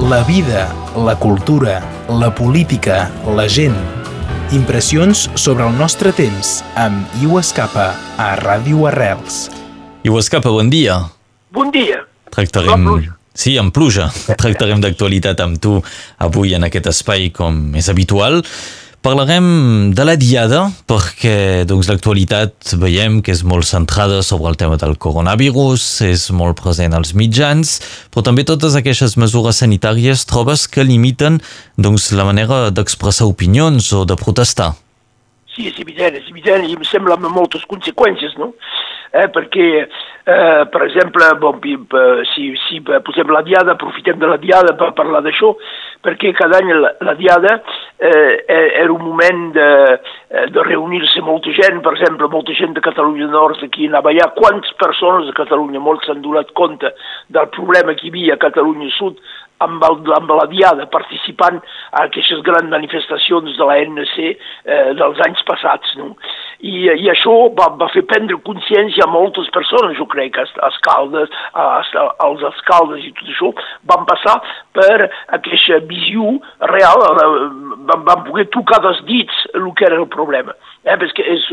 la vida, la cultura, la política, la gent. Impressions sobre el nostre temps amb Iu Escapa a Ràdio Arrels. Iu Escapa, bon dia. Bon dia. Tractarem... Sí, en pluja. Tractarem d'actualitat amb tu avui en aquest espai com és habitual. Parlarem de la diada perquè doncs, l'actualitat veiem que és molt centrada sobre el tema del coronavirus, és molt present als mitjans, però també totes aquestes mesures sanitàries trobes que limiten doncs, la manera d'expressar opinions o de protestar. Sí, és evident, és evident i em sembla amb moltes conseqüències, no? Eh, perquè, eh, per exemple, bon, si, si posem la diada, aprofitem de la diada per parlar d'això, perquè cada any la, la diada eh, era un moment de, eh, de reunir-se molta gent, per exemple, molta gent de Catalunya Nord aquí anava allà, quantes persones de Catalunya, molts s'han donat compte del problema que hi havia a Catalunya Sud amb, el, amb la Diada, participant a aquestes grans manifestacions de la NC eh, dels anys passats. No? I, I això va, va fer prendre consciència a moltes persones, jo crec, als escaldes, als escaldes i tot això, van passar per aquesta visió real, van, van poder tocar dels dits el que era el problema. Eh, perquè és,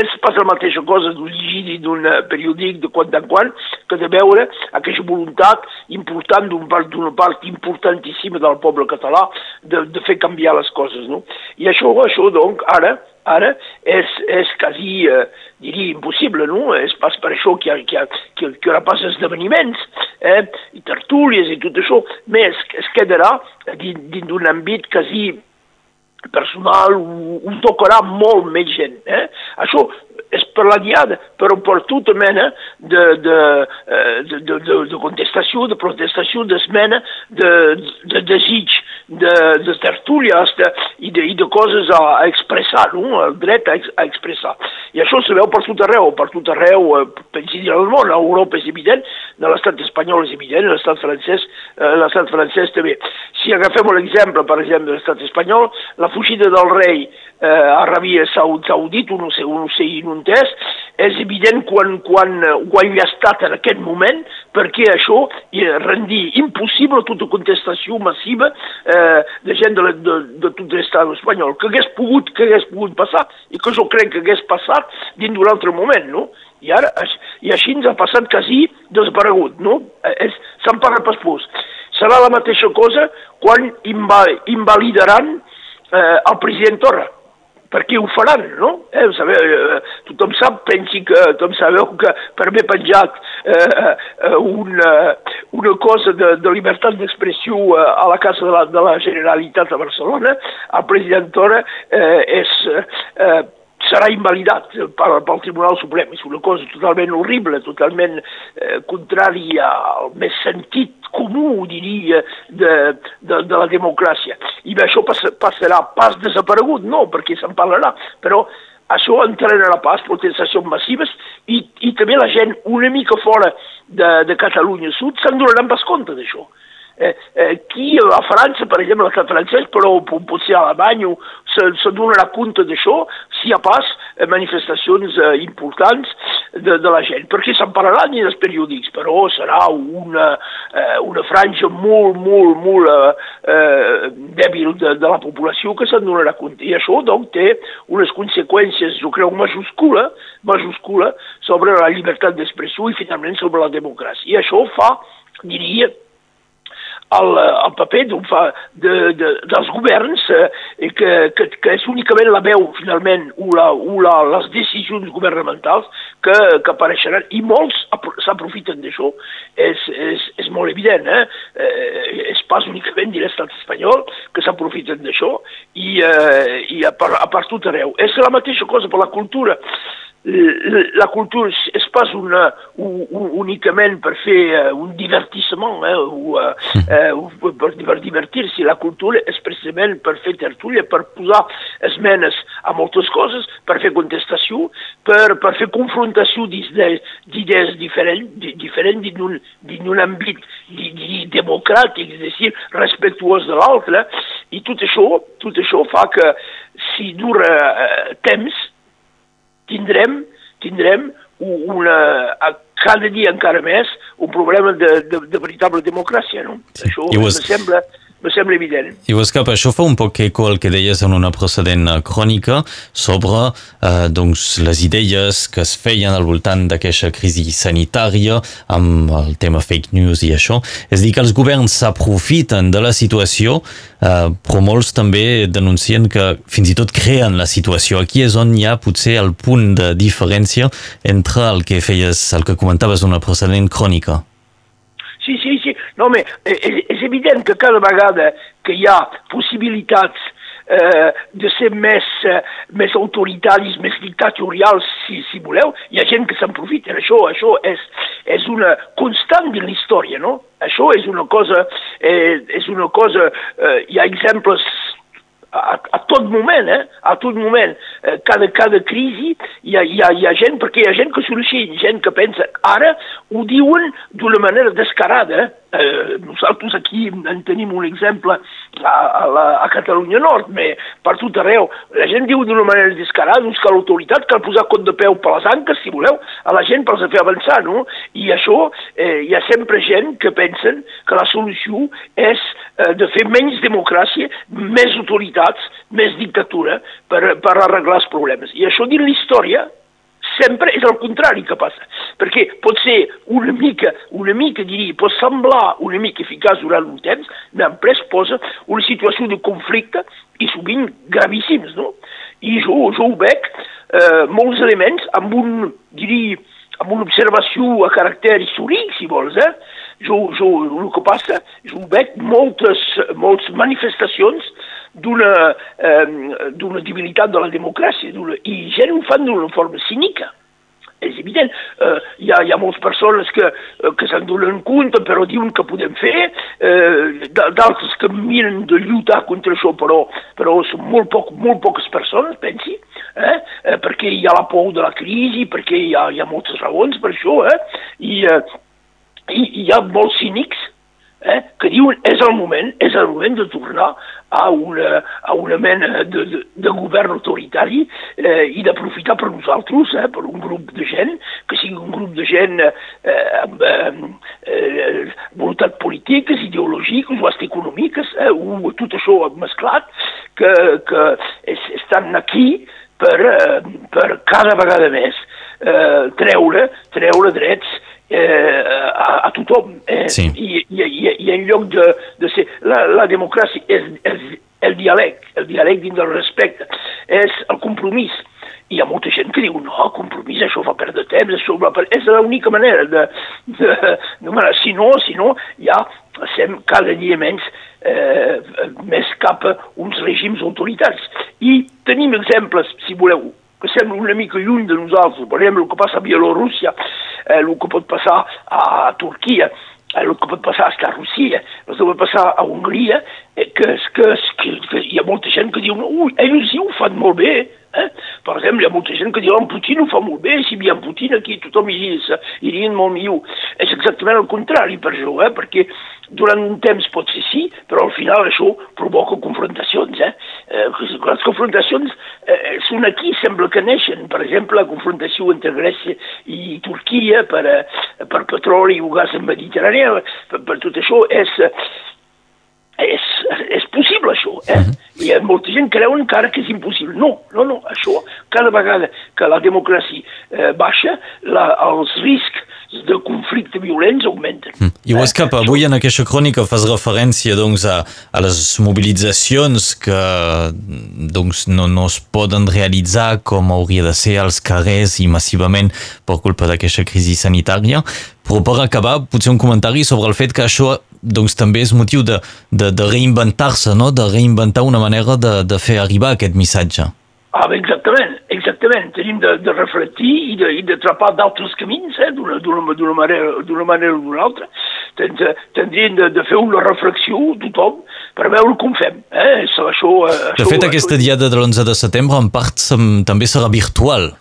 és pas la mateixa cosa d'un llegir d'un periòdic de quan en quan que de veure aquesta voluntat important d'una part, part importantíssima del poble català de, de fer canviar les coses. No? I això, això doncs, ara, ara és, és quasi, eh, diria, impossible, no? És pas per això que hi, ha, que, hi ha, que, que hi haurà pas esdeveniments, eh? i tertúlies i tot això, més es quedarà dins d'un àmbit quasi personal, ho, ho tocarà molt més gent. Eh? Això per la diada, però per tota mena de, de, de, de, de, de contestació, de protestació, d'esmena, de, de desig, de, de tertúlies de, i, de, i de coses a, a expressar, no? el dret a, a expressar. I això se veu per tot arreu, per tot arreu, eh, pensi dir al món, a Europa és evident, de l'estat espanyol és evident, l'estat francès, eh, l'estat francès també. Si agafem l'exemple, per exemple, de l'estat espanyol, la fugida del rei eh, Aràbia Saudita, un, un ocell inuntés, és evident quan, quan ho havia estat en aquest moment, perquè això rendia impossible tota contestació massiva eh, de gent de, de, de tot l'estat espanyol, que hagués pogut, que hagués pogut passar, i que jo crec que hagués passat dins d'un altre moment, no? I ara, i així ens ha passat quasi desaparegut, no? Eh, Se'n parla pas pus. Serà la mateixa cosa quan invalidaran eh, el president Torra perquè ho faran, no? Eh, sabeu, eh, tothom sap, pensi que, tothom sabeu que per haver penjat eh, eh, una, una cosa de, de llibertat d'expressió eh, a la Casa de la, de la Generalitat de Barcelona, el president Torra eh, és... Eh, serà invalidat pel, pel Tribunal Suprem. És una cosa totalment horrible, totalment eh, contrària al més sentit comú, diria, de, de, de la democràcia. I bé, això pass, passarà pas desaparegut, no, perquè se'n parlarà, però això entrarà pas protestacions massives i, i també la gent una mica fora de, de Catalunya Sud se'n donaran pas compte d'això. Eh, eh, qui a França, per exemple, l'estat francès, però potser a Alemanya se, se donarà compte d'això si hi ha pas eh, manifestacions eh, importants de, de la gent, perquè se'n parlarà ni dels periòdics, però serà una, eh, una franja molt, molt, molt eh, eh, dèbil de, de la població que se'n donarà compte. I això, doncs, té unes conseqüències, jo crec, majúscula, majúscula sobre la llibertat d'expressió i, finalment, sobre la democràcia. I això fa, diria, el, el paper de, de, dels governs eh, que, que, que és únicament la veu, finalment, o, la, o la, les decisions governamentals que, que apareixeran, i molts s'aprofiten d'això, és, és, és molt evident, eh? eh és pas únicament de l'estat espanyol que s'aprofiten d'això, i, eh, i a, part, a part tot arreu. És la mateixa cosa per la cultura la cultura és pas una, un, únicament per fer uh, un divertissement eh, o, uh, per, per divertir-se. La cultura és precisament per fer tertúlia, per posar esmenes a moltes coses, per fer contestació, per, per fer confrontació d'idees diferents, diferent dins un, àmbit democràtic, és a dir, respectuós de l'altre, i tot això, tot això fa que si dura uh, temps, tindrem, tindrem una, cada dia encara més un problema de, de, de veritable democràcia. No? Sí. Això em sembla me sembla evident. I Oscar, això fa un poc eco al que deies en una precedent crònica sobre eh, doncs, les idees que es feien al voltant d'aquesta crisi sanitària amb el tema fake news i això. És dir, que els governs s'aprofiten de la situació, eh, però molts també denuncien que fins i tot creen la situació. Aquí és on hi ha potser el punt de diferència entre el que feies, el que comentaves en una precedent crònica. Sí, sí, sí. No, home, és, és evident que cada vegada que hi ha possibilitats eh, de ser més, eh, més autoritaris, més dictatorials, si, si voleu, hi ha gent que s'aprofita. Això, això és, és una constant de la història, no? Això és una cosa, eh, és una cosa, eh, hi ha exemples a, a tot moment, eh? a tot moment, eh, cada, cada crisi hi ha, hi, ha, hi ha gent, perquè hi ha gent que sorgeix, gent que pensa, ara ho diuen d'una manera descarada, eh? Eh, nosaltres aquí en tenim un exemple a, a, la, a Catalunya Nord, però per tot arreu. La gent diu d'una manera descarada doncs, que l'autoritat cal posar cot de peu per les anques, si voleu, a la gent per fer avançar, no? I això, eh, hi ha sempre gent que pensen que la solució és eh, de fer menys democràcia, més autoritats, més dictatura per, per arreglar els problemes. I això dins la història sempre és el contrari que passa, perquè pot ser una mica, una mica diria, pot semblar una mica eficaç durant un temps, després posa una situació de conflicte i sovint gravíssims, no? I jo, jo ho veig eh, molts elements amb un, diria, amb una observació a caràcter històric, si vols, eh? Jo, jo, el que passa, jo veig moltes, moltes manifestacions d'una eh, debilitat de la democràcia i gent ho fan d'una forma cínica és evident. Eh, hi, ha, hi ha moltes persones que, eh, que se'n donen compte, però diuen que podem fer, eh, d'altres que miren de lluitar contra això, però, però són molt, poc, molt poques persones, pensi, eh? eh? perquè hi ha la por de la crisi, perquè hi ha, hi ha moltes raons per això, eh? I, eh, i hi ha molts cínics eh, que diuen és el moment, és el moment de tornar a una, a una mena de, de, de govern autoritari eh, i d'aprofitar per nosaltres, eh, per un grup de gent, que sigui un grup de gent eh, amb eh, eh, voluntat polítiques, ideològiques o hasta econòmiques, eh, o tot això mesclat, que, que es, estan aquí per, eh, per cada vegada més eh, treure, treure drets eh, a, a tothom. Eh, sí. I, i, i, I en lloc de, de ser... La, la democràcia és, és el diàleg, el diàleg dins del respecte, és el compromís. Hi ha molta gent que diu, no, compromís, això fa perdre temps, això va per... És l'única manera de, de, de, Si no, si no, ja passem cada dia menys eh, més cap a uns règims autoritaris. I tenim exemples, si voleu, que sembla una mica lluny de nosaltres. Exemple, el que passa a Bielorússia, eh, el que pot passar a Turquia, el que pot passar a Rússia, el que pot passar a Hongria, eh, que, que, que, que hi ha molta gent que diu ui, ells sí ho fan molt bé, Eh? Per exemple, hi ha molta gent que diu en Putin ho fa molt bé, si hi en Putin aquí tothom iria, iria molt millor. És exactament el contrari per això, eh? perquè durant un temps pot ser sí, però al final això provoca confrontacions. Eh? Eh, les confrontacions eh, són aquí, sembla que neixen. Per exemple, la confrontació entre Grècia i Turquia per, eh, per petroli i gas en Mediterrània, per, per tot això és, és, és això, eh? Uh mhm. -huh. I ha molta gent creu encara que és impossible. No, no, no, això, cada vegada que la democràcia eh, baixa, la, els riscs de conflicte violents augmenten. Mm. I Huescap, eh? avui en aquesta crònica fas referència doncs, a, a les mobilitzacions que doncs, no, no es poden realitzar com hauria de ser als carrers i massivament per culpa d'aquesta crisi sanitària, però per acabar, potser un comentari sobre el fet que això doncs també és motiu de, de, de reinventar-se, no? de reinventar una manera de, de fer arribar aquest missatge. Ah, exactament, exactament. Tenim de, de reflectir i de, i de trapar d'altres camins, eh, d'una manera, manera o d'una altra. Tendríem de, de fer una reflexió, tothom, per veure com fem. Eh? Això, això, de fet, això, aquesta diada de l'11 de setembre en part també serà virtual.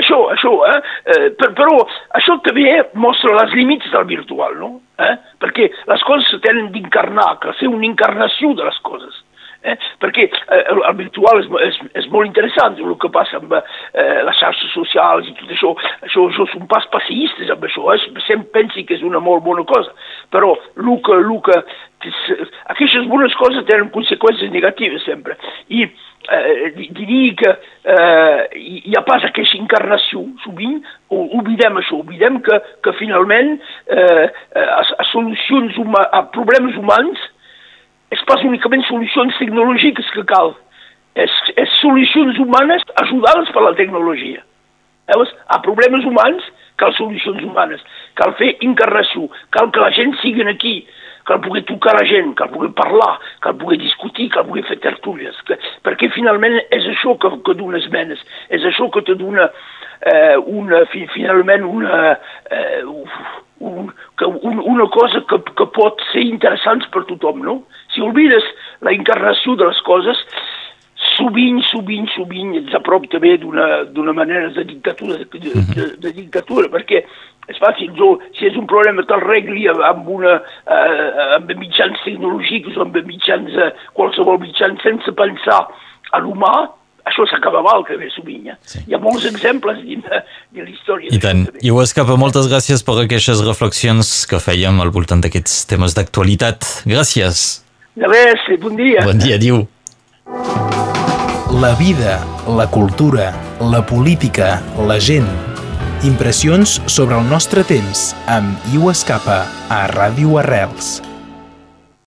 Això, això, eh? eh per, però això també mostra les límits del virtual, no? Eh? Perquè les coses tenen d'incarnar, que ser una encarnació de les coses. Eh? Perquè eh, el virtual és, és, és molt interessant, el que passa amb eh, les xarxes socials i tot això, això, això són pas passistes amb això, eh? sempre pensi que és una molt bona cosa, però el que, el que, aquestes bones coses tenen conseqüències negatives sempre. I eh, diria que eh, hi ha pas aquesta encarnació, sovint oblidem això, oblidem que, que finalment eh, a, a solucions, huma, a problemes humans és pas únicament solucions tecnològiques que cal, és, és solucions humanes ajudades per la tecnologia. Veus? A problemes humans cal solucions humanes, cal fer encarnació, cal que la gent sigui aquí, cal poder tocar la gent, cal poder parlar, cal poder discutir, cal poder fer tertúlies, que, perquè finalment és això que, que dona esmenes, és això que te dona eh, una, finalment una, eh, un, que, un, una cosa que, que pot ser interessant per tothom, no? si oblides la encarnació de les coses, sovint, sovint, sovint ens aprop també d'una manera de dictatura, de, de, de, de dictatura, perquè és fàcil, jo, si és un problema te'l regli amb, una, eh, amb mitjans tecnològics o amb mitjans, eh, qualsevol mitjans, sense pensar a l'humà, això s'acaba mal, que ve sovint. Eh? Sí. Hi ha molts exemples dins de, de la història. I tant. I ho escapa, moltes gràcies per aquestes reflexions que fèiem al voltant d'aquests temes d'actualitat. Gràcies. De res, bon dia. Bon dia, diu. La vida, la cultura, la política, la gent. Impressions sobre el nostre temps amb Iu Escapa a Ràdio Arrels.